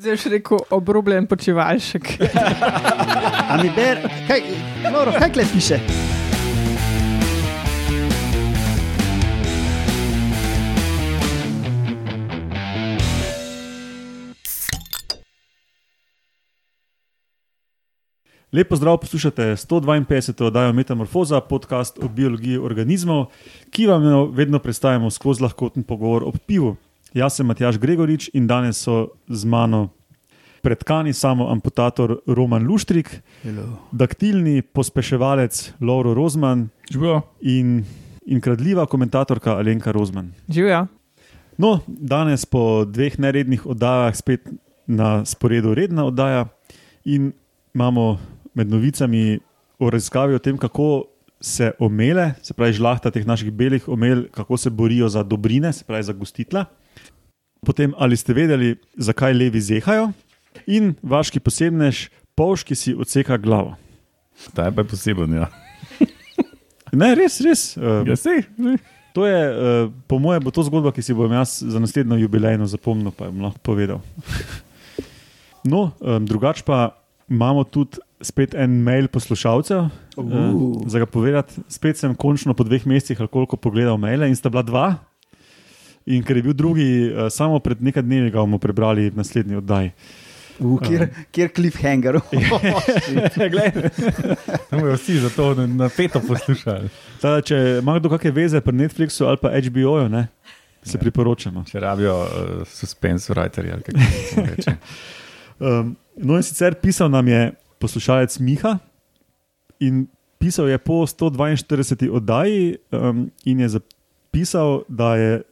Zdaj si rekel obrobljen počivalšek. A mi ber, kaj, Loro, kaj kle piše? Lepo zdrav, poslušate 152. oddajo Metamorfoza, podcast o biologiji organizmov, ki vam jo vedno predstavljamo skozi lahkoten pogovor o pivu. Jaz sem Matjaš Gregorič in danes so z mano predkani samo amputator Roman Luštrik, Hello. daktilni pospeševalec Lauro Rozman Živijo. in, in kradljiva komentatorka Alenka Rozman. Živijo. No, danes po dveh nerednih oddajah spet na sporedu redna oddaja in imamo med novicami o raziskavi o tem, kako se omele, se pravi žlahta teh naših belih omel, kako se borijo za dobrine, se pravi za gostitla. Potem, ali ste vedeli, zakaj levi zehajo, in vaški posebnež, polž, ki si odseka glavo. Ta je pa poseben. Ja. Ne, res, res. Uh, Ja, sej, ne. To je, uh, po mojem, bo to zgodba, ki si bom jaz za naslednjo jubilejno zapomnil, pa jim lahko povedal. No, um, drugače pa imamo tudi spet en mail poslušalcev. Uh, Uh. za ga povedati, spet sem končno po dveh mesecih ali koliko pogledal maile in sta bila dva. In ker je bil drugi, uh, samo pred nekaj dnevi ga bomo prebrali v naslednji oddaji. Uh, kjer, kjer cliffhanger? Glej, Tam bojo vsi zato na- napeto poslušali. tada, če ima kdo kakšne veze pri Netflixu ali pa HBO-ju, ne, se Ja. priporočamo. Če rabijo uh, suspense writerji ali to reče. Um, no, in sicer pisal nam je poslušalec Miha in pisal je po 142. oddaji um, in je zapisal, da je eh,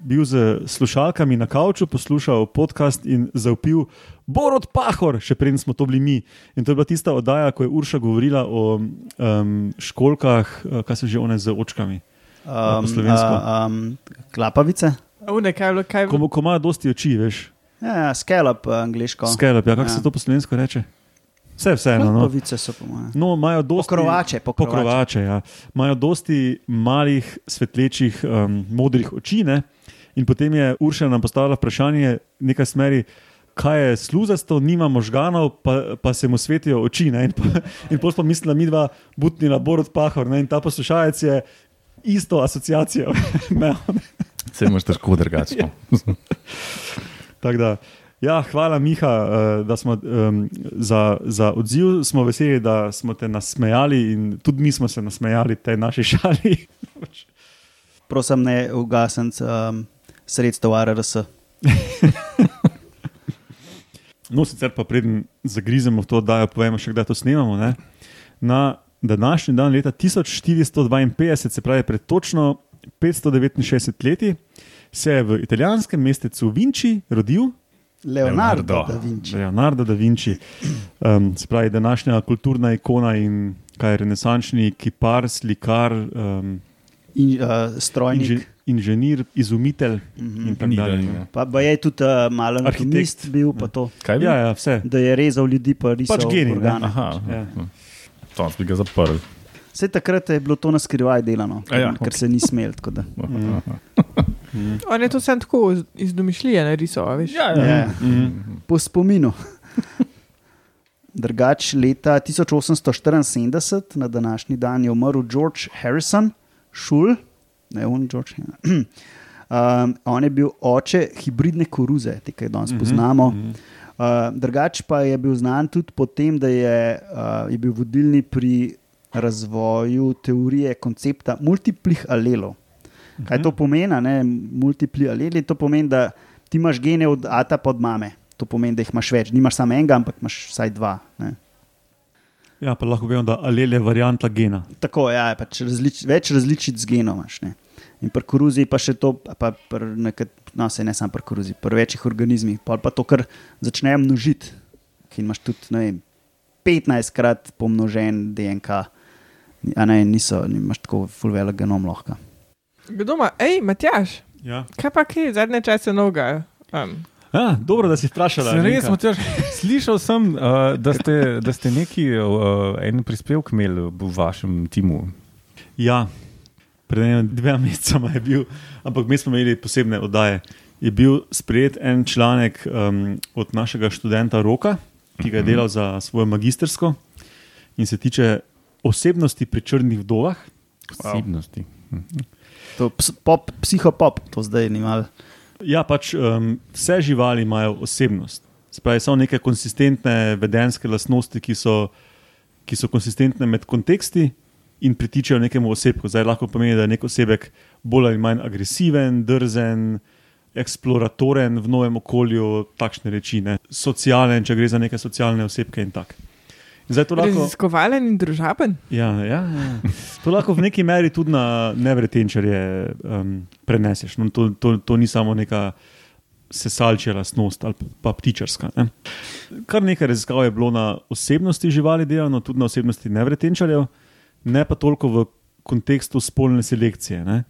bil z slušalkami na kavču, poslušal podcast in zaupil Borod Pahor, še preden smo to bili mi. In to je bila tista oddaja, ko je Urša govorila o um, školkah, eh, kaj so že one z očkami. po slovensko. a, um, klapavice? Une, kaj, je bilo- kaj, Ko, ko imajo dosti oči, veš, Ja, ja, scallop, uh, angliško. skelep, ja, kako Ja. se to po slovensko reče? Vse, vseeno. No. Klapavice so po mojem. No, imajo dosti Pokrovače, pokrovače. pokrovače ja. Imajo dosti malih, svetlečih, um, modrih oči. Ne? In potem je Urša nam postavila vprašanje, nekaj smeri. Kaj je sluzasto, nima možganov, pa, pa se mu svetijo oči. Ne? In, pa, in potem smo mislili, da mi dva butnila Borod Pahor. Ne? In ta poslušalec je isto asociacijo imel. Se imaš težko drugače. Tako da, ja, hvala, Miha, eh, da smo, um, za, za odziv. Smo veseli, da smo te nasmejali in tudi mi smo se nasmejali tej naši šali. Prosim, ne ugasniti um, sredstev RRS. No, sicer pa preden zagrizemo v to oddajo, povemo še, kdaj to snemamo. Ne? Na današnji dan, leta 1452, se pravi pred točno 569 leti, se je v italijanskem mestecu Vinci rodil Leonardo, Leonardo. da Vinci. Leonardo da Vinci, um, se pravi današnja kulturna ikona in kaj je renesančni kipar, slikar, um, In, uh, strojnik. inže, inženir, izumitelj Mhm. in tako dalje. no. Pa, pa je tudi uh, malo Arhitekt. bil, pa to, Kaj bi? Ja, ja, vse. da je rezal ljudi, pa risal Pač genij. Aha, Ja. to bi ga zaprl. Vse takrat je bilo to na skrivaj delano, A ja, ker ok. se ni smel. tako da. on je to sem tako iz- domišljije narisal, a veš. Ja, Ja. Mhm. Po spominu. Drugač, leta 1874, na današnji dan, je umrl George Harrison, šul, ne on George. ja. Um, on je bil oče hibridne koruze, te, ki jih danes Mhm, poznamo. mhm. Uh, drugač pa je bil znan tudi po tem, da je, uh, je bil vodilni pri razvoju teorije koncepta multiplih alelov. Kaj to pomeni? Ne? Multipli aleli, to pomeni, da ti imaš gene od ata pa od mame. To pomeni, da jih imaš več. Nimaš samo enega, ampak imaš vsaj dva. Ne? Ja, pa lahko vemo, da alel je varianta gena. Tako ja, pač različ, več različic genov imaš. Ne? In pri koruzi pa še to, pa pri nekat, no, se ne samo pri koruzi, pri večjih organizmih, pa, pa to, kar začnejo množiti, ki imaš tudi ne vem, 15 krat pomnožen DNK, a ne, niso, nimaš tako full velik genom lahko. Kdo ima, hej, Matjaš, Ja. kaj pa kaj, zadnje čase noga. Um, Ah, dobro, da si vprašala. Sem res. Matjaž, slišal sem, uh, da, ste, da ste neki uh, en prispevek imeli v vašem timu. Ja, pred dvema mesecema je bil, ampak mi smo imeli posebne oddaje. je bil sprejet en članek um, od našega študenta Roka, ki ga je delal za svojo magistersko in se tiče osebnosti pri črnih vdovah. Osebnosti. To ps, pop, psihopop, to zdaj ni mal. Ja, pač um, vse živali imajo osebnost. Spravi, so neke konsistentne vedenske lastnosti, ki so, ki so konsistentne med konteksti in pritičajo nekemu osebku. Zdaj lahko pomeni, da je nek osebek bolj ali manj agresiven, drzen, eksploratoren v novem okolju, takšne reči, ne? socialen, če gre za neke socialne osebke in tako. Zdaj lahko, Raziskovalen in družaben. ja, ja, ja. to lahko v neki meri tudi na nevretenčarje um, preneseš. No, to, to, to ni samo neka sesalčja lastnost ali pa ptičarska. Ne. Kar nekaj raziskav je bilo na osebnosti živali delano, tudi na osebnosti nevretenčarjev, ne pa toliko v kontekstu spolne selekcije. Ne.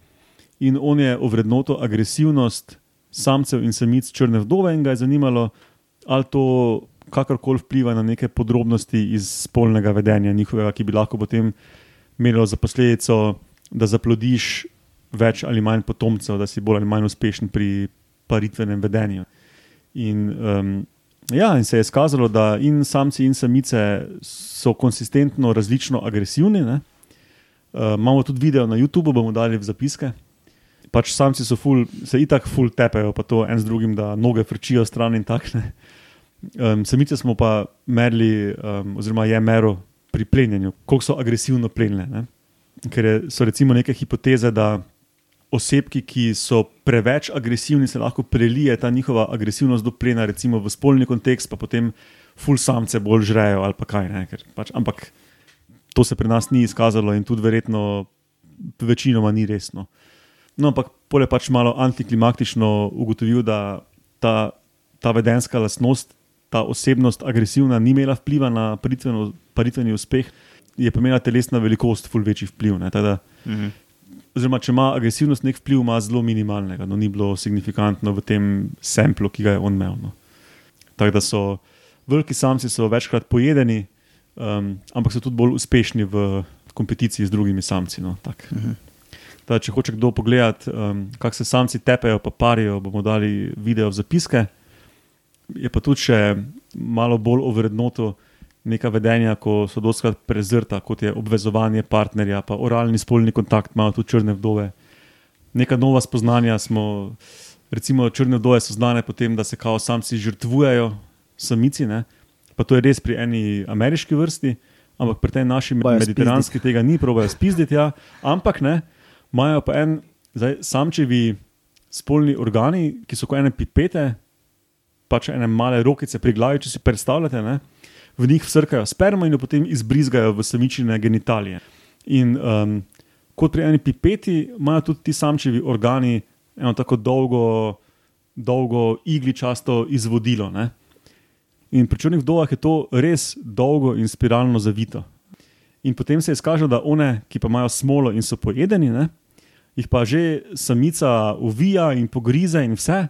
In on je ovrednotil agresivnost samcev in samic črne vdove in ga je zanimalo, ali to kakorkoli vpliva na neke podrobnosti iz spolnega vedenja njihovega, ki bi lahko potem imelo za posledico, da zaplodiš več ali manj potomcev, da si bolj ali manj uspešen pri paritvenem vedenju. In, um, ja, in se je izkazalo, da in samci in samice so konsistentno različno agresivni. Ne? Uh, imamo tudi video na YouTubu, bomo dali v zapiske. Pač samci ful, se itak ful tepejo, pa to en z drugim, da noge frčijo stran in takšne. Um, samice smo pa merili, um, oziroma je meril pri plenjenju, koliko so agresivno plenile. Ne? Ker je, so recimo neke hipoteze, da osebki, ki so preveč agresivni, se lahko prelije ta njihova agresivnost do plena, recimo v spolni kontekst, pa potem ful samce bolj žrejo ali pa kaj. Ne? Ker Pač, ampak to se pri nas ni izkazalo in tudi verjetno večinoma ni resno. No, ampak pole pač malo antiklimaktično ugotovil, da ta, ta vedenska lastnost, ta osebnost agresivna, ni imela vpliva na paritveno- paritveni uspeh, je pa imela telesna velikost ful večji vpliv. Ne, Tako da, Mhm. oziroma, če ima agresivnost nek vpliv, ima zelo minimalnega, no, ni bilo signifikantno v tem samplu, ki ga je on imel. No. Tako da so veliki samci so večkrat pojedeni, um, ampak so tudi bolj uspešni v kompeticiji z drugimi samci. No, tak. Da, če hoče kdo pogledati, um, kako se samci tepejo, pa parijo, bomo dali video v zapiske. Je pa tudi še malo bolj ovrednoto neka vedenja, ko so doskrat prezrta, kot je obvezovanje partnerja, pa oralni spolni kontakt, imajo tudi črne vdove. Neka nova spoznanja smo, recimo, črne vdove so znane po tem, da se kao samci žrtvujejo samici. Ne? Pa to je res pri eni ameriški vrsti, ampak pri tej naši Bajo mediteranski tega ni, probojajo spizditi. Ja. Ampak ne, imajo pa en, zdaj, samčevi spolni organi, ki so kot ene pipete, pač ene male rokice pri glavi, če si predstavljate. Ne? V njih vsrkajo spermo in jo potem izbrizgajo v samičine genitalije. In um, kot pri eni pipeti, imajo tudi ti samčevi organi eno tako dolgo, dolgo igličasto izvodilo. Ne? In pri črnih vdovah je to res dolgo in spiralno zavito. In potem se je izkazalo, da one, ki pa imajo smolo in so pojedeni, ne, jih pa že samica uvija in pogrize in vse,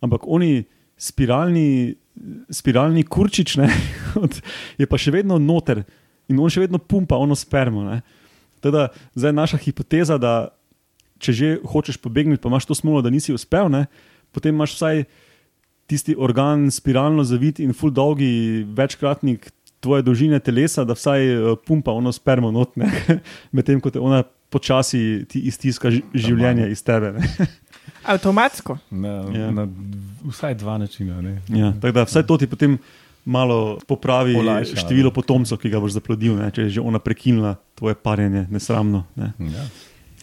ampak oni spiralni, spiralni kurčič ne, od- je pa še vedno noter in on še vedno pumpa ono spermo. Ne. Teda, zdaj je naša hipoteza, da če že hočeš pobegniti, pa imaš to smolo, da nisi uspel, ne, potem imaš vsaj tisti organ spiralno zavit in full dolgi večkratnik tvoje dolžine telesa, da vsaj eh, pumpa ono spermo not, ne, medtem ko te ona počasi ti iztiska ži- življenje iz tebe. Ne. Avtomatsko. Na, Ja. na vsaj dva načina. Ne? Ja, da vsaj to ti potem malo popravi Olajša, število potomcev, ki ga boš zaplodil, ne, če je že ona prekinila tvoje parjenje, nesramno. Ne. Ja.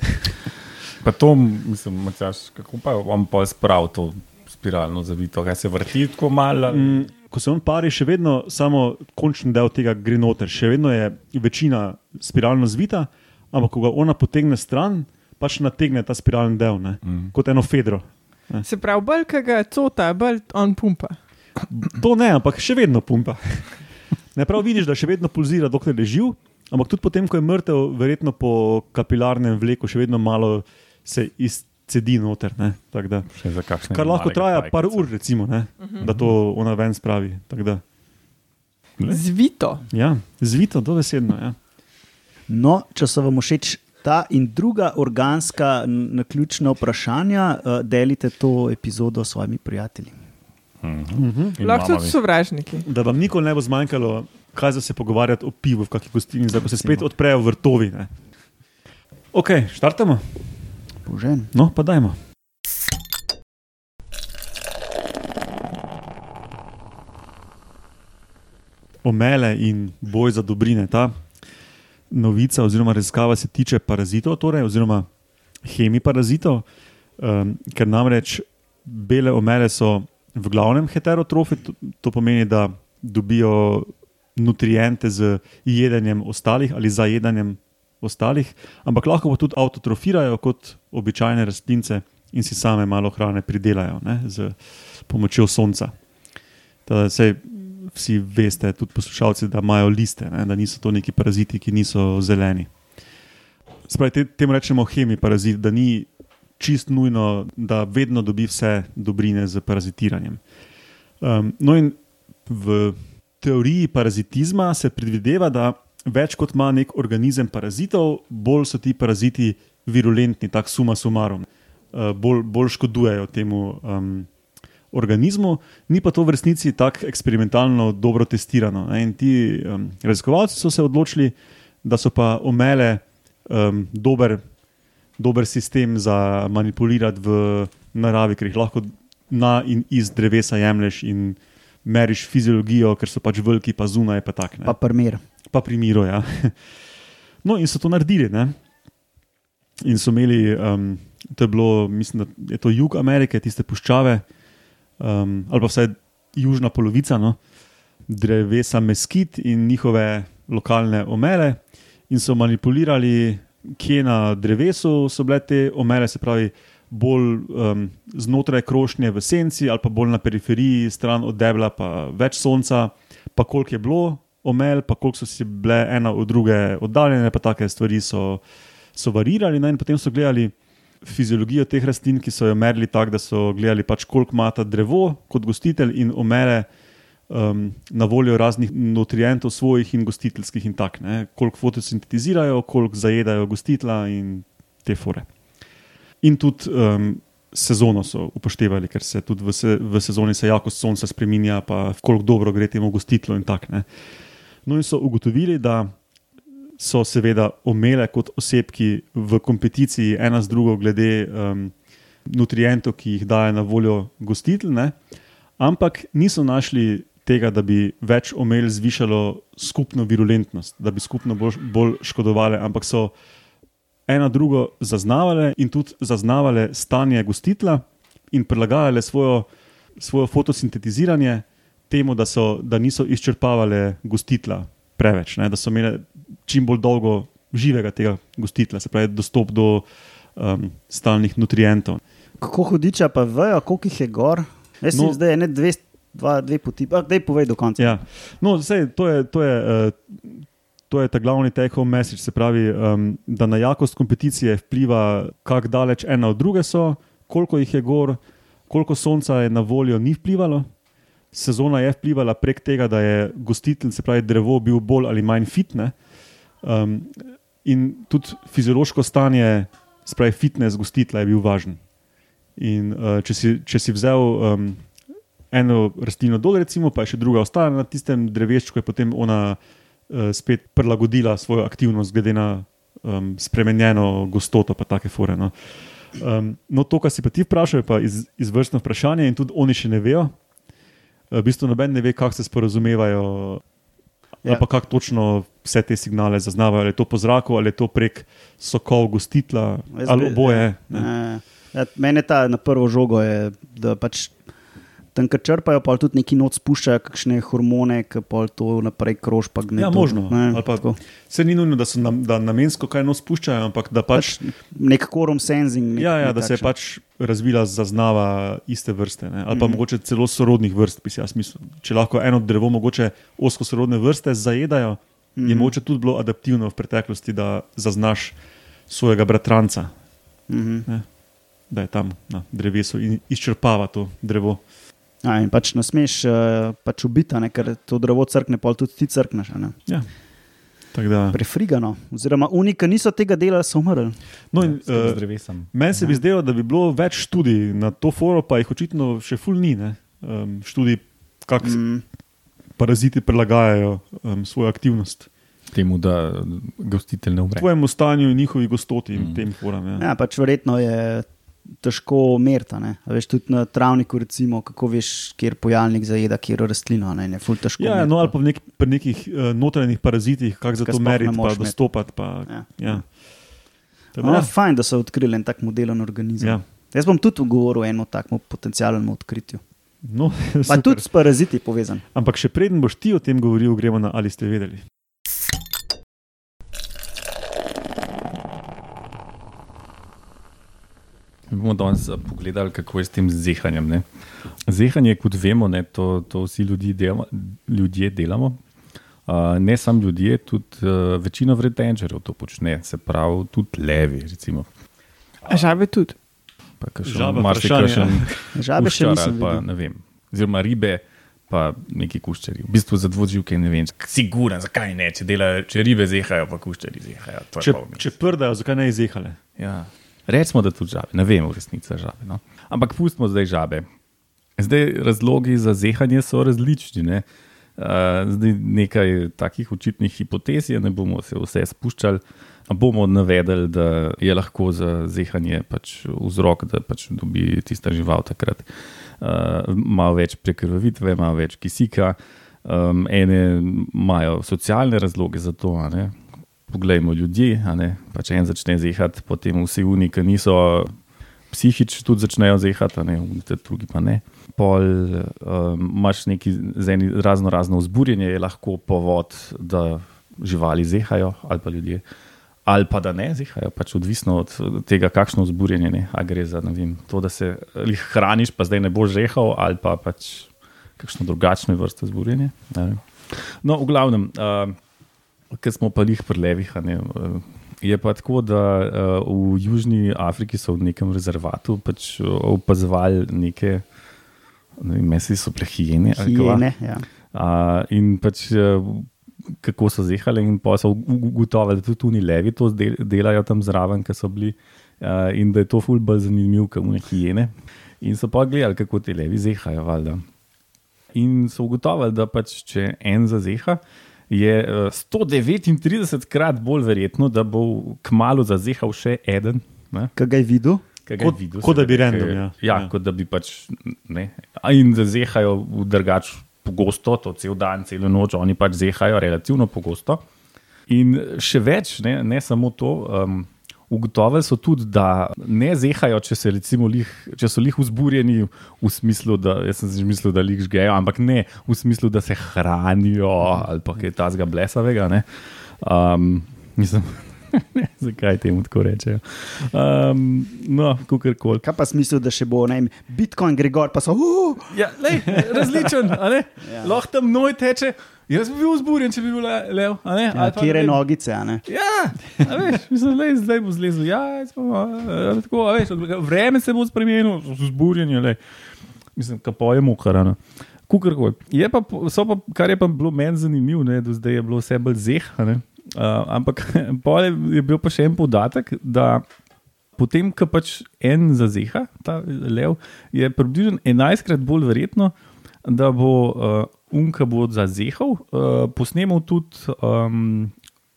Pa to, mislim, Matjaž, kako pa vam pa sprav to spiralno zavito, kaj se vrti tako malo. Mm, ko se on pari, še vedno samo končni del tega gre noter, še vedno je večina spiralno zvita, ampak ko ga ona potegne stran, pač nategne ta spiralni del, ne, Mm. kot eno fedro. Se pravi, bolj ga cota, bolj on pumpa. To ne, ampak še vedno pumpa. Ne prav vidiš, da še vedno pulzira, dokler je živ, ampak tudi potem, ko je mrtev, verjetno po kapilarnem vleku, še vedno malo se izcedi noter. ne, da. Še za kakšne Kar lahko traja pajkice. par ur, recimo, ne, da to ona ven spravi. Zvito. Ja, zvito, dobesedno. Ja. No, če so vam všeč Ta in druga organska naključna vprašanja, uh, delite to epizodo s svojimi prijatelji. In Lahko tudi sovražniki. Da vam nikoli ne bo zmanjkalo, kaj za se pogovarjati o pivu v kakšni gostilni, zdaj ko se spet odprejo vrtovi. Ne. Ok, štartamo. Božen. No, pa dajmo. Omele in boj za dobrine. Ta novica oziroma raziskava se tiče parazitov, torej, oziroma hemi parazitov, um, ker namreč bele omele so v glavnem heterotrofi, to, to pomeni, da dobijo nutriente z jedenjem ostalih ali zajedanjem ostalih, ampak lahko pa tudi autotrofirajo kot običajne rastlince in si same malo hrane pridelajo ne, z pomočjo sonca. Sej, vsi veste, tudi poslušalci, da imajo liste, ne, da niso to neki paraziti, ki niso zeleni. Spravi, te, temu rečemo hemi parazit, da ni čist nujno, da vedno dobi vse dobrine z parazitiranjem. Um, no, in v teoriji parazitizma se predvideva, da več kot ima nek organizem parazitov, bolj so ti paraziti virulentni, tako suma sumarum, uh, bolj, bolj škodujejo temu um, organizmu, ni pa to v resnici tako eksperimentalno dobro testirano. ne. In ti um, raziskovalci so se odločili, da so pa omele um, dober, dober sistem za manipulirati v naravi, ker jih lahko na in iz drevesa jemliš in meriš fiziologijo, ker so pač veliki, pa zunaj, pa tak. Ne Pa primer. pa pri miru. Ja. No, in so to naredili. Ne? In so imeli, um, to je bilo, mislim, da je to jug Amerike, tiste puščave, um, ali pa vsaj južna polovica, no? drevesa meskit in njihove lokalne omele, in so manipulirali, kje na drevesu so bile te omele, se pravi, bolj um, znotraj krošnje v senci, ali pa bolj na periferiji, stran od debla, pa več sonca, pa koliko je bilo omel, pa koliko so si bile ena od druge oddaljene, pa take stvari so, so varirali. Ne? In potem so gledali fiziologijo teh rastlin, ki so jo merili tako, da so gledali, pač, koliko ima ta drevo kot gostitelj in omele. Um, na voljo raznih nutrientov, svojih in gostiteljskih, in tako, ne, koliko fotosintetizirajo, koliko zajedajo gostitla in te fore. In tudi um, sezono so upoštevali, ker se tudi v, se, v sezoni se jakost sonca spremenja, pa koliko dobro gre temu gostitlu in tako. ne. No, in so ugotovili, da so seveda omele kot osebki v kompeticiji ena z drugo, glede um, nutrientov, ki jih daje na voljo gostitelj, ne? ampak niso našli tega, da bi več omel zvišalo skupno virulentnost, da bi skupno bolj, bolj škodovali, ampak so ena drugo zaznavale in tudi zaznavale stanje gostitla in prilagajale svojo, svojo fotosintetiziranje temu, da, so, da niso izčrpavale gostitla preveč, ne? da so imele čim bolj dolgo živega tega gostitla, se pravi, dostop do um, stalnih nutrientov. Kako hudiča pa vejo, koliko jih je gor? Jaz No. no. zdaj ne dve, dva, dve poti. Ah, daj povej do konca. Ja. No, sej, to je. To je uh, To je ta glavni take-home message, se pravi, um, da na jakost kompeticije vpliva, kako daleč ena od druge so, koliko jih je gor, koliko sonca je na voljo, ni vplivalo. Sezona je vplivala prek tega, da je gostitelj, se pravi, drevo bil bolj ali manj fitne. Um, in tudi fiziološko stanje, se pravi, fitness gostitla je bil važen. In uh, če, si, če si vzel um, eno rastlino dol, recimo, pa je še druga ostala na tistem dreveščku, je potem ona uh, spet prilagodila svojo aktivnost glede na um, spremenjeno gostoto, pa take fore. No. Um, no, to, kar si pa ti vprašal, je pa iz, izvrstno vprašanje in tudi oni še ne vejo. V bistvu noben ne ve, kako se sporazumevajo, ja. Pa kako točno vse te signale zaznavajo. Ali je to po zraku, ali je to prek sokov gostitla, Jaz ali bi- oboje. ne. Ja, ja, mene ta na prvo žogo je, da pač tam, kar črpajo, pa tudi neki noč spuščajo, kakšne hormone, ki pa to naprej krož. Pa gne Ja, možno. Ne, pa- tako. Vse ni nujno, da so nam, da namensko kaj nos spuščajo, ampak da pač. pač nek korum sensing. Nek, Ja, ja, da se je nekakšen. pač razvila zaznava iste vrste, ne? ali pa mm. -hmm. mogoče celo sorodnih vrst. bi si jaz mislil. Če lahko eno drevo, mogoče osko sorodne vrste zajedajo, mm -hmm. je Mhm. mogoče tudi bilo adaptivno v preteklosti, da zaznaš svojega bratranca, Mhm. da je tam na drevesu in izčrpava to drevo. Ja, in pač ne smeš pač ubiti, ne, ker to drevo crkne, pa tudi ti crkneš. a ne. Ja. Da, prefrigano. Oziroma, unika niso tega delali, so umrli. no, in, Z uh, drevesem. meni se bi zdelo, da bi bilo več študij na to forum, pa jih očitno še ful ni. ne. Um, študij, kako mm. Paraziti prilagajajo um, svojo aktivnost Temu, da gostitelj ne umre. tvojemu stanju in njihovi gostoti in mm. tem forum. Ja. Ja, pač verjetno je težko meriti. ne. A Veš, tudi na travniku, recimo, kako veš, kjer pojavnik zajeda, kjer rastlino. Ne, ne, ful težko. Ja, meriti. no, ali pa nek, pri nekih uh, notranjih parazitih, kako za to meriti, pa dostopati. Pa, Ja. ja. Tako No, da, fajn, da so odkrili en tak modelen organizem. Ja. Jaz bom tudi govoril o enem takemu potencialnemu odkritju. no, Pa super. tudi s paraziti povezan. Ampak še preden boš ti o tem govoril, gremo na ali ste vedeli. Mi bomo danes eh, pogledali, kako je s tem zehanjem. Ne? Zehanje, kot vemo, ne, to, to vsi ljudje delamo. Ljudje delamo. Uh, ne samo ljudje, tudi uh, večina vretenčerjev to počne, se pravi, tudi levi. Recimo. A žabe tudi. Pa kakšen marsikakšen. Žabe še nisem pa, ne vem, oziroma ribe, pa neki kuščari. V bistvu za dvoživke ne vem, siguren, zakaj ne, če, delajo, če ribe zehajo, pa kuščari zehajo. To je Če, če prdajo, zakaj ne izehale? Ja. Recimo, da tudi žabe, ne vem, v resnici žabe. No? Ampak pustimo zdaj žabe. Zdaj, razlogi za zehanje so različni. Ne? Zdaj, nekaj takih očitnih hipotez ne bomo se vse spuščali. Bomo navedli, da je lahko za zehanje pač vzrok, da pač dobi tista žival takrat uh, malo več prekrvavitve, malo več kisika. Um, ene imajo socialne razloge za to. ne. Poglejmo ljudi, pa če en začne zehati, potem vsi uniki niso psihični, tudi začnejo zehati, a ne, te drugi pa ne. Pol um, imaš neki eni razno razno vzburjenje, je lahko povod, da živali zehajo ali pa ljudje. Ali pa da ne zihajo, pač odvisno od tega, kakšno vzburjenje je. A gre za vem, to, da se lih hraniš, pa zdaj ne boš žehal, ali pa pač kakšno drugačno vrsto vzburjenja. No, v glavnem, uh, ker smo pa jih pri levih. a Ne, uh, je pa tako, da uh, v Južni Afriki so v nekem rezervatu pač uh, opazovali neke, ne vem, mesli so bile hijene. Hijene, ja. Uh, in pač kako so zehali, in pa so ugotovili, da tudi oni levi to delajo tam zraven, ki so bili, uh, in da je to ful bolj zanimivo, kot one hijene. In so pa gledali, kako ti levi zehajo. Valjda. In so ugotovili, da pač, če en zazeha, uh, 139 krat bolj verjetno, da bo kmalo zazehal še eden. Ne? Kaj ga je videl? Je Kot- videl, kot da bi random, ja. Ja, Ja. kot da bi pač. Ne, A in da zehajo v drugač pogosto, to cel dan, celo noč, oni pač zehajo relativno pogosto. In še več, ne, ne samo to. Um, Ugotovili so tudi, da ne zehajo, če, se recimo lih, če so jih vzburjeni, v smislu, da jaz sem si že mislil, da jih žgejo, ampak ne v smislu, da se hranijo ali pa kaj tasega blesavega. ne. Um, mislim, ne, zakaj temu tako rečejo. Um, no, kakorkoli. Kaj pa smisel, da še bo ne, vem, Bitcoin, Gregor, pa so. Uh, Ja, lej, različen, a ne? Ja. Lahko tam noj teče. Jaz bi bil vzburjen, če bi bil le- lev. a ne? ja, kjer je nogice, a ne? Ja, a veš, mislim, lej, zdaj bo zlezel. Ja, pa, a, tako, a veš, vreme se bo spremenilo, vzburjenje. Lej. Mislim, kapo je mukarano. Kukorkoli. Je pa, pa, kar je pa bilo meni zanimivo, ne, do zdaj je bilo vse bolj zeh. Uh, ampak pol je, je bil pa še en podatek, da potem, ko pač en zazeha, ta lev, je približno 11krat bolj verjetno, da bo uh, unka bo zazehal, uh, posnemal tudi um,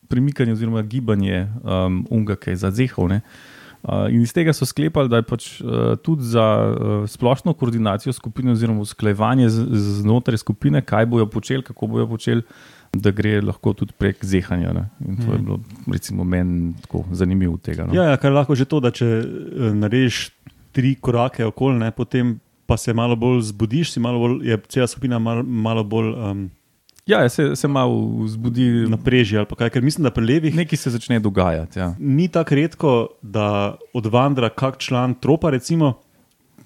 premikanje oziroma gibanje um, unga, ki je zazehal. Ne? Uh, in iz tega so sklepali, da je pač, uh, tudi za uh, splošno koordinacijo skupine, oziroma usklajevanje znotraj skupine, kaj bojo počeli, kako bojo počeli, da gre lahko tudi prek zehanja. Ne? In to je bilo, recimo, meni tako zanimivo tega. No? Ja, ja, kar lahko že to, da če eh, narediš tri korake okoli, ne, potem pa se malo bolj zbudiš, malo bolj, je cela skupina malo, malo bolj um, Ja, se, se malo zbudi, napreži ali kaj. Ker mislim, da pri levih nekaj se začne dogajati. Ja. ni tako redko, da odvandra kak član tropa, recimo,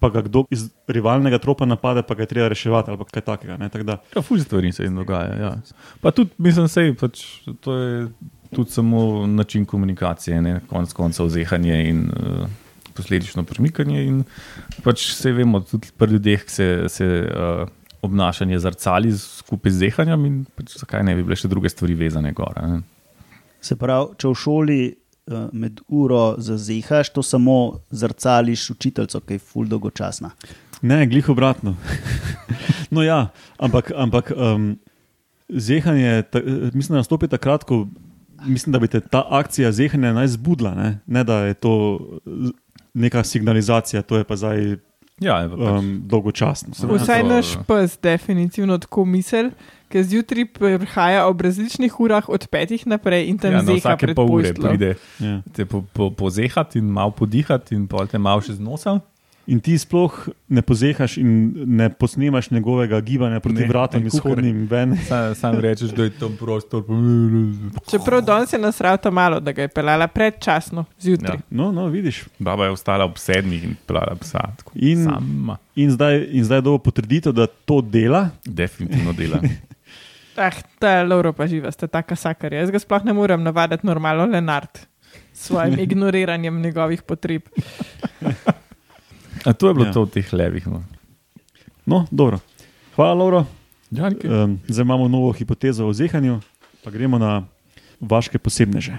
pa ga kdo iz rivalnega tropa napade, pa ga je treba reševati ali kaj takega. Ne, tak da, Ja, Fulj stvari se jim dogaja. Ja. Pa tudi, mislim, sej, pač, to je tudi samo način komunikacije, ne? konec koncev zehanje in uh, posledično premikanje. In pač vse vemo, tudi pri ljudeh se, se uh, obnašanje zrcali skupaj z zehanjem, in pač zakaj ne bi bile še druge stvari vezane gor. Ne? Se pravi, če v šoli uh, med uro zazehaš, to samo zrcališ učiteljico, ki je ful dolgočasna. Ne, glih obratno. no, ja, ampak, ampak um, zehanje, ta, mislim, da nastopi takrat, ko mislim, da bi te ta akcija zehanja naj zbudila, ne? ne da je to neka signalizacija, to je pa zdaj Ja, pa pač, um, dolgočasno. Vsaj naš pes definitivno tako misel, ker zjutraj prihaja ob različnih urah od petih naprej in tam ja, na zeha vsake pol ure posteljo. pride Ja. te po, po, pozehati in malo podihati, in pol te malo še z nosa. In ti sploh ne pozehaš in ne posnemaš njegovega gibanja proti Ne, vratom izhodnim ven. Sam, sam rečeš, da je tam prostor. Čeprav danes je nasral ta malo, da ga je pelala predčasno zjutraj. Ja. No, no, vidiš. Baba je ostala ob sedmih in plala psa. In- Sama, In zdaj, in zdaj dobo potrditev, da to dela. definitivno dela. Ah, ta Lauro pa živa, sta taka sakarja. Jaz ga sploh ne morem navaditi normalno Lenart s svojim ignoriranjem njegovih potreb. A to je bilo Ja. to v teh levih. No. No, dobro. Hvala, Lauro. Okay. Um, zdaj imamo novo hipotezo o zehanju, pa gremo na vaše posebneže.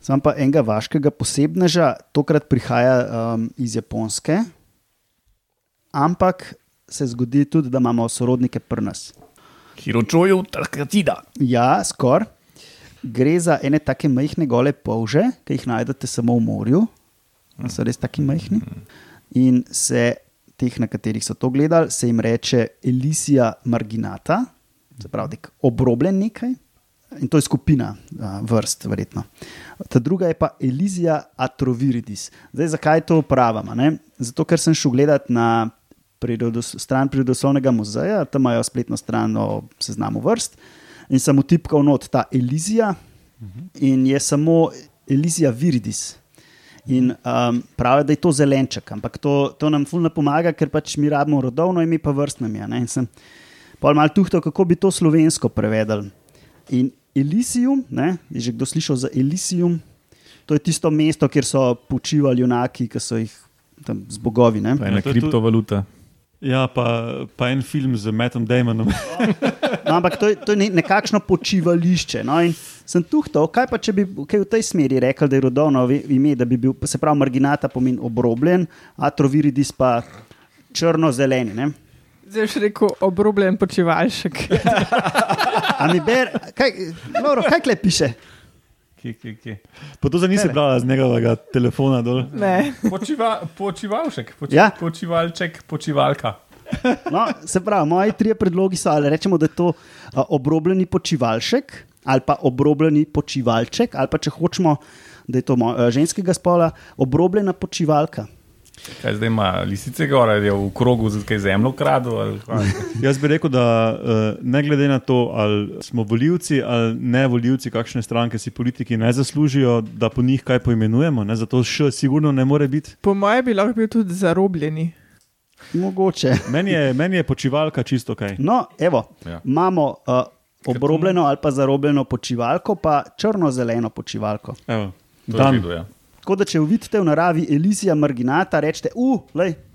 Sam pa enega vaškega posebneža, tokrat prihaja um, iz Japonske, ampak se zgodi tudi, da imamo sorodnike pri nas. Hiročoju, takratida. Ja, skoraj. Gre za ene take majhne gole polže, ki jih najdete samo v morju, so res taki majhni. In se teh, na katerih so to gledali, se jim reče Elisija marginata, se pravi, nek obrobljen nekaj. In to je skupina a, vrst, verjetno. Ta druga je pa Elizija atroviridis. Zdaj, zakaj to upravljamo? Zato, ker sem šel gledat na prirodos, stran Prirodoslovnega muzeja, tam imajo spletno stran o seznamu vrst. In sem utipkal not ta Elizija, in je samo Elizija viridis. In um, pravi, da je to zelenček, ampak to, to nam fulno pomaga, ker pač mi rabimo rodovno ime, pa vrstno ime. ne. In sem pol mal tuhtal, kako bi to slovensko prevedel. In Elysium, ne, je že kdo slišal za Elysium? To je tisto mesto, kjer so počivali junaki, ki so jih tam z bogovi. Ne? Pa ena Ja, kriptovaluta. Ja, pa, pa en film z Mattom Damonom. No, ampak to je, to je ne- nekakšno počivališče. No, in sem tuhtal, kaj pa če bi kaj v tej smeri rekel, da je rodovno ime, da bi bil, se pravi, marginata pomeni obrobljen, atroviridis pa črno-zeleni. ne. Zdaj še rekel obrobljen počivalšek. A mi ber, kaj, Lauro, kaj kle piše? Kje, kje, kje? Pa to za nisi brala z njegovega telefona dol. Ne. Počiva, počivalšek, poči, Ja. počivalček, počivalka. No, se pravi, moji trije predlogi so, ali rečemo, da je to a, obrobljeni počivalšek, ali pa obrobljeni počivalček, ali pa če hočemo, da je to mo, a, ženskega spola, obrobljena počivalka. Kaj zdaj ima lisice gor, ali je v krogu za kaj zemljo kaj? Jaz bi rekel, da eh, ne glede na to, ali smo voljivci ali ne voljivci, kakšne stranke si politiki ne zaslužijo, da po njih kaj poimenujemo, ne? zato še sigurno ne more biti. Po mojem bi lahko bil tudi zarobljeni. Mogoče. Meni je, meni je počivalka čisto kaj. No, evo, Ja. imamo uh, obrobljeno ali pa zarobljeno počivalko, pa črno-zeleno počivalko. Evo, To je Dan. redu, ja. Tako da, če vidite v naravi Elizija marginata, rečete, uh,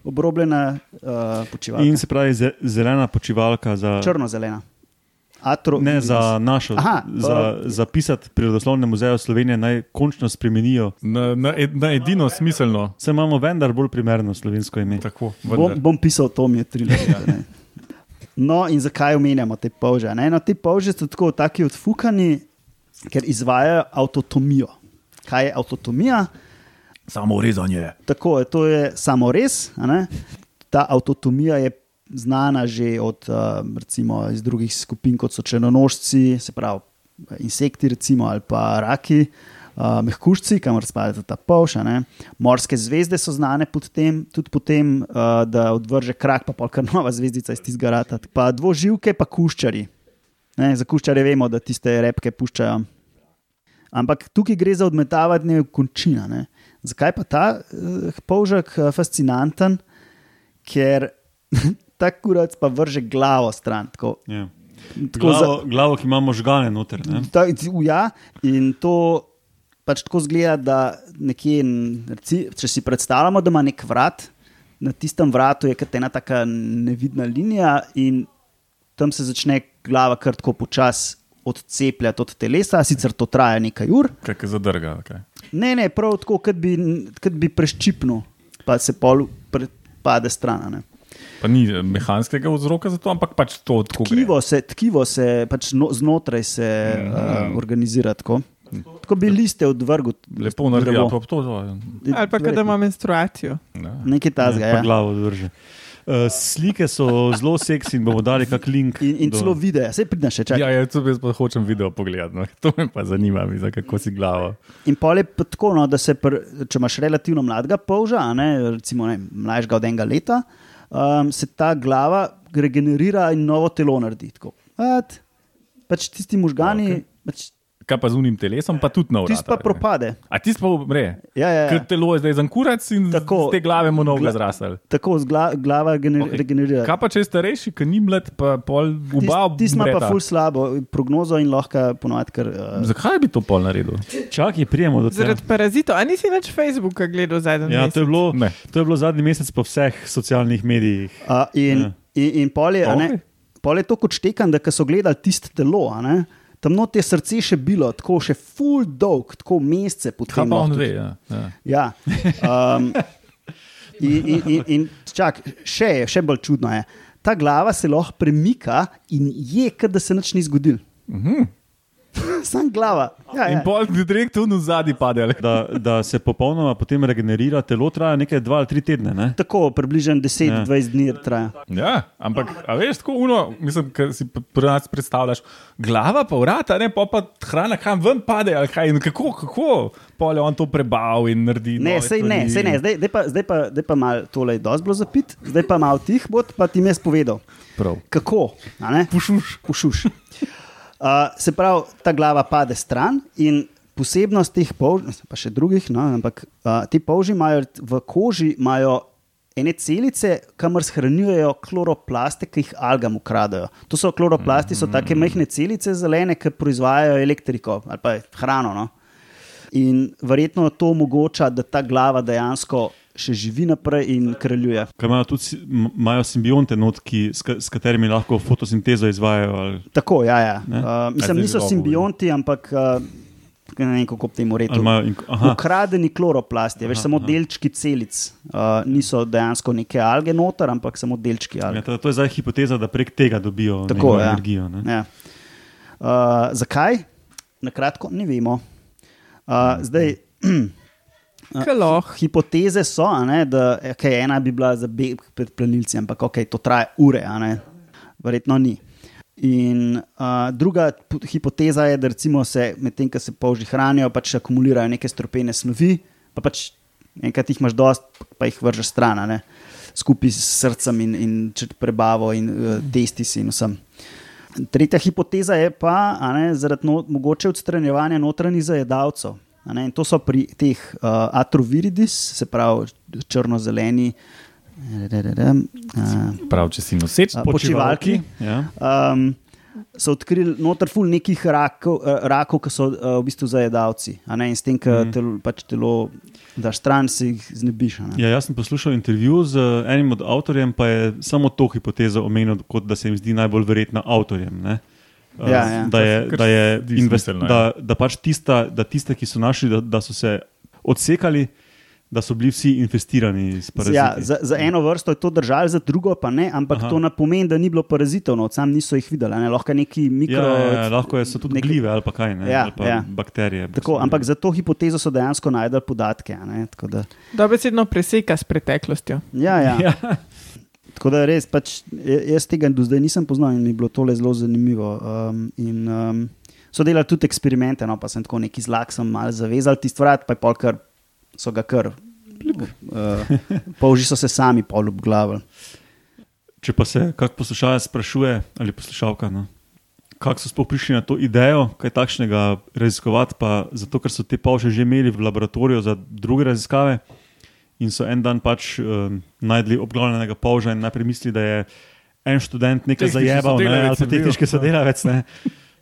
obrobljena uh, počivalka. In se pravi, ze- zelena počivalka za. Črno-zelena. Atro Ne za našo, Aha, za, za pisati Prirodoslovne muzeje Slovenije, naj končno spremenijo. Na, na, ed- na edino smiselno. Se imamo vendar bolj primerno slovensko ime. Tako, Bom, vendar. bom pisal, to mi je tri leta. ne. No, in zakaj omenjamo te polže? Ne? No, te polže so tako taki odfukani, ker izvajajo avtotomijo. Kaj je avtotomija? Samo rezanje. Tako je, to je samo res. Ta avtotomija je znana že od, uh, recimo, drugih skupin, kot so črnonožci, se pravi insekti, recimo, ali pa raki, uh, mehkužci, kamor spada tudi ta polša. Ne. Morske zvezde so znane pod tem, tudi po tem, uh, da odvrže krak, pa polka nova zvezdica iz tistega rata. Pa dvoživke, pa kuščari. Ne, za kuščare vemo, da tiste repke puščajo. Ampak tukaj gre za odmetavanje končina. Ne. Zakaj pa ta uh, polžek uh, fascinanten? Ker ta kurac pa vrže glavo stran. Tako, Ja. tako za, Glavo, glavo, ki ima možgane noter. Ne? ta, ja, in to pač tako zgleda, da nekje, reci, če si predstavljamo, da ima nek vrat, na tistem vratu je kot ena taka nevidna linija, in tam se začne glava kar tako počasi odcepljati od telesa, sicer to traja nekaj ur. Kaj je zadrga? Okay. Ne, ne, prav tako, kot bi, kot bi preščipnil, pa se pol pade stran. a ne. Pa ni eh, mehanskega vzroka za to, ampak pač to tako gre. Tkivo se, tkivo se pač no, znotraj se Mhm. uh, organizira tako. Tako bi liste odvrgel. Lepo naredijo, drevo. pa to. to Ali pa kada ima menstruacijo. ja. Nekaj tazga. Pa Ja. glavo drži. Uh, slike so zelo seksi in bomo dali kak link. In, in do- celo videe, se pridem še čakati. Ja, ja, to jaz pa hočem video pogledati. No. To me pa zanima, mi, za kako si glavo. In pol je tako, no, da se, pr, če imaš relativno mladega polža, a ne, recimo ne, mlajšega od enega leta, um, se ta glava regenerira in novo telo naredi. Tako. At, pač tisti možgani, Ja, okay. pač, Kaj pa z unim telesom, pa tudi na tisti pa propade. A ti pa umre. Ja, ja, Ker ja. telo je zdaj za kurac in Tako. z te glave mu noge Gla- zrasel. Tako z gla, glava gener, okay. regenerira. Kaj pa če je starejši, ki ni mlad, pa pol oba Ti ima pa ful slabo prognozo in lahko ponovadi, ker uh, Zakaj bi to pol naredil? Čakaj, prijemo do tega. Zaradi parazitov. A nisi več Facebooka gledal zadnji Ja, to je bilo, Ne. to je bilo zadnji mesec po vseh socialnih medijih. Uh, in, Ja. in, in pol je, a ne, pol je to kot štekan, da ko so gledali tisto telo, a ne, tam not je srce še bilo, tako še full dolg, tako mesece Kaj potem. pa on ve? Ja. Ja. Ja. Um, in, in, in, in čak, še, še bolj čudno je. Ta glava se lahko premika in je, kot da se nič ni zgodilo. Sam glava. Ja, In ja. pol direkt tu v zadnji pade. Da, da se popolnoma potem regenerira, telo traja nekaj dva ali tri tedne. Ne? Tako, približno Ja. 10-20 dni traja. Ja, ampak, a veš, tako uno, mislim, ker si pri nas predstavljaš, glava pa vrata, ne pa, pa hrana kam ven pade, kaj, in kako, kako, pol je on to prebal in naredi. Ne, sej ne, sej ne. Zdaj, zdaj pa, zdaj pa, zdaj pa malo tole je dosti bilo zapit, zdaj pa malo tih bod, pa ti mi jaz povedal. Prav. Kako? a ne? Pušuš. Pušuš. Uh, se pravi, ta glava pade stran in posebnost teh polž, pa še drugih, no, ampak uh, ti polži imajo v koži imajo ene celice, kamor shranjujejo kloroplaste, ki jih algam ukradajo. To so kloroplasti, so take majhne celice zelene, ki proizvajajo elektriko ali pa hrano. No. In verjetno to omogoča, da ta glava dejansko še živi naprej in kraljuje. Kaj imajo tudi imajo simbionte, not, ki, s, s katerimi lahko fotosintezo izvajajo. Ali, Tako, ja, ja. Ne? Uh, mislim, niso simbionti, ampak uh, ne vem, kako temu ali rekel. imajo, in, aha, Ukradeni kloroplasti, veš, samo delčki celic, uh, niso dejansko neke alge noter, ampak samo delčki ja, alge. to, to je zdaj hipoteza, da prek tega dobijo Tako, ja. energijo. Ne? Ja. Uh, zakaj? Na kratko, ne vemo. Uh, zdaj, Kaloh. hipoteze so, ne, da okay, ena bi bila za beg pred plenilci, ampak okay, to traja ure, verjetno ni. In uh, druga hipoteza je, da se medtem, ko se polži hranijo, pač akumulirajo neke stropene snovi, pa pač enkrat jih imaš dost, pa jih vržeš stran, ne, skupaj s srcem in, in prebavo in uh, testisi in vsem. Tretja hipoteza je pa, ne, zaradi no, mogoče odstranjevanja notranjih zajedavcev. In to so pri teh uh, atroviridis, se pravi črno-zeleni, uh, Prav, če si noseč, a, počivalki. Ja. Um, so odkrili noter ful nekih rakov, eh, rakov ki so uh, v bistvu zajedavci. in s tem, Mhm. mm. telo, pač telo daš stran, se jih znebiš. Ja, jaz sem poslušal intervju z eh, enim od avtorjem, pa je samo to hipotezo omenil, kot da se jim zdi najbolj verjetna avtorjem. Ne? Eh, Ja, ja. Da, je, da, je invest, ja. da, da pač tista, da tiste, ki so našli, da, da so se odsekali, da so bili vsi infestirani s paraziti. Ja, za, za eno vrsto je to držalo, za drugo pa ne, ampak Aha. To ne pomeni, da ni bilo parazitov, no, sam niso jih videli, a ne, lahko neki mikro. ja, ja, lahko je, so tudi nek- glive ali pa kaj, ne, Ja, ali pa ja. bakterije. Tako, ampak za to hipotezo so dejansko najdel podatke. a Ne, tako da, Dobesedno preseka s preteklostjo. ja, ja. Ja. Tako da res, pač, ja- jaz tega do zdaj nisem poznal in mi je bilo tole zelo zanimivo. Um, in, um, so delali tudi eksperimente, no, pa sem tako neki zlak, sem mal zavezal tisti vrat, pa je pol kar, so ga kar. Uh, polži so se sami pol obglavili. Če pa se kak poslušalec sprašuje, ali poslušalka, no, kako so sploh prišli na to idejo, kaj takšnega raziskovati, pa zato, ker so te polže že imeli v laboratoriju za druge raziskave in so en dan pač um, najdli obglavljenega polža in najprej mislili, da je en študent nekaj Tehnični zajebal, ne, ali pa tehnički sodelavec. Ne.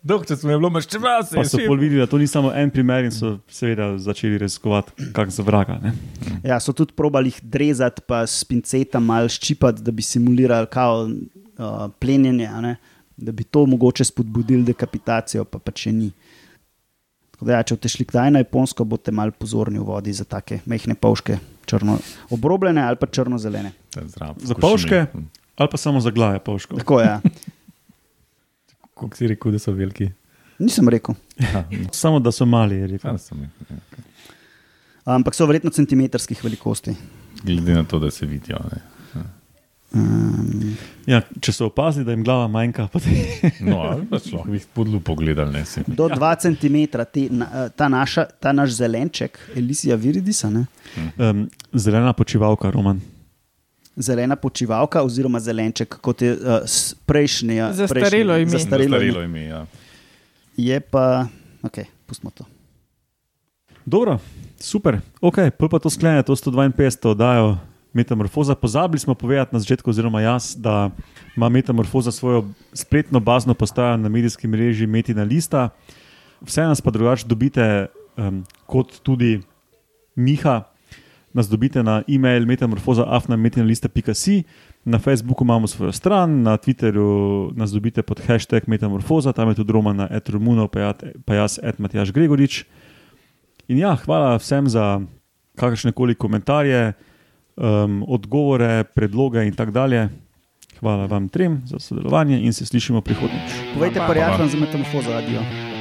Doktor smo je bilo maščeval, se Pa so pol videli, da to ni samo en primer in so seveda začeli raziskovati, kak za vraga. Ne? Ja, so tudi probali jih drezati, pa s pincetom malo ščipati, da bi simulirali kao, uh, plenjenje, ne? da bi to mogoče spodbudili dekapitacijo, pa pa če ni. Tako Da, ja, če boste šli kdaj na Japonsko, boste malo pozorni v vodi za take mehke pavške, črno, obrobljene ali pa črno-zelene. Za pavške ali pa samo za glave pavškov. Tako je. Ja. Kako si rekel, da so veliki? Nisem rekel. Aha, Samo da so mali, je rekel. ja, sem, ja. Ampak so verjetno centimetrskih velikosti. Glede na to, da se vidijo. Ne. Um, Ja, če so opazili, da jim glava manjka, potem No, lahko jih pod lupo gledali. Ne, si. do 2 cm te, na, eh, ta, naša, ta naš zelenček, Elisija Viridisa, ne? um, zelena počivalka, Roman. zelena počivalka, oziroma zelenček, kot je uh, s- prejšnji. ja, Zastarelo ime. Zastarelo Zastarelo ime. ime. Ja. Je pa, ok, pustimo to. Dobro, super, ok, pa to sklene, to 152 oddajo Metamorfoza. Pozabili smo povedati na začetku, oziroma jaz, da ima Metamorfoza svojo spletno bazno postajo na medijski mreži Metina Lista. Vse nas pa drugače dobite, um, kot tudi Miha, nas dobite na e-mail metamorfoza.afnametinalista.si, na Facebooku imamo svojo stran, na Twitterju nas dobite pod hashtag Metamorfoza, tam je tudi Roman na etromuno, pa jaz, et Matjaš Gregorič. In ja, hvala vsem za kakršne koli komentarje, um, odgovore, predloge in tako dalje. Hvala vam trem za sodelovanje in se slišimo prihodnjič. Povejte Hvala. prijateljem za metamorfozo, adijo.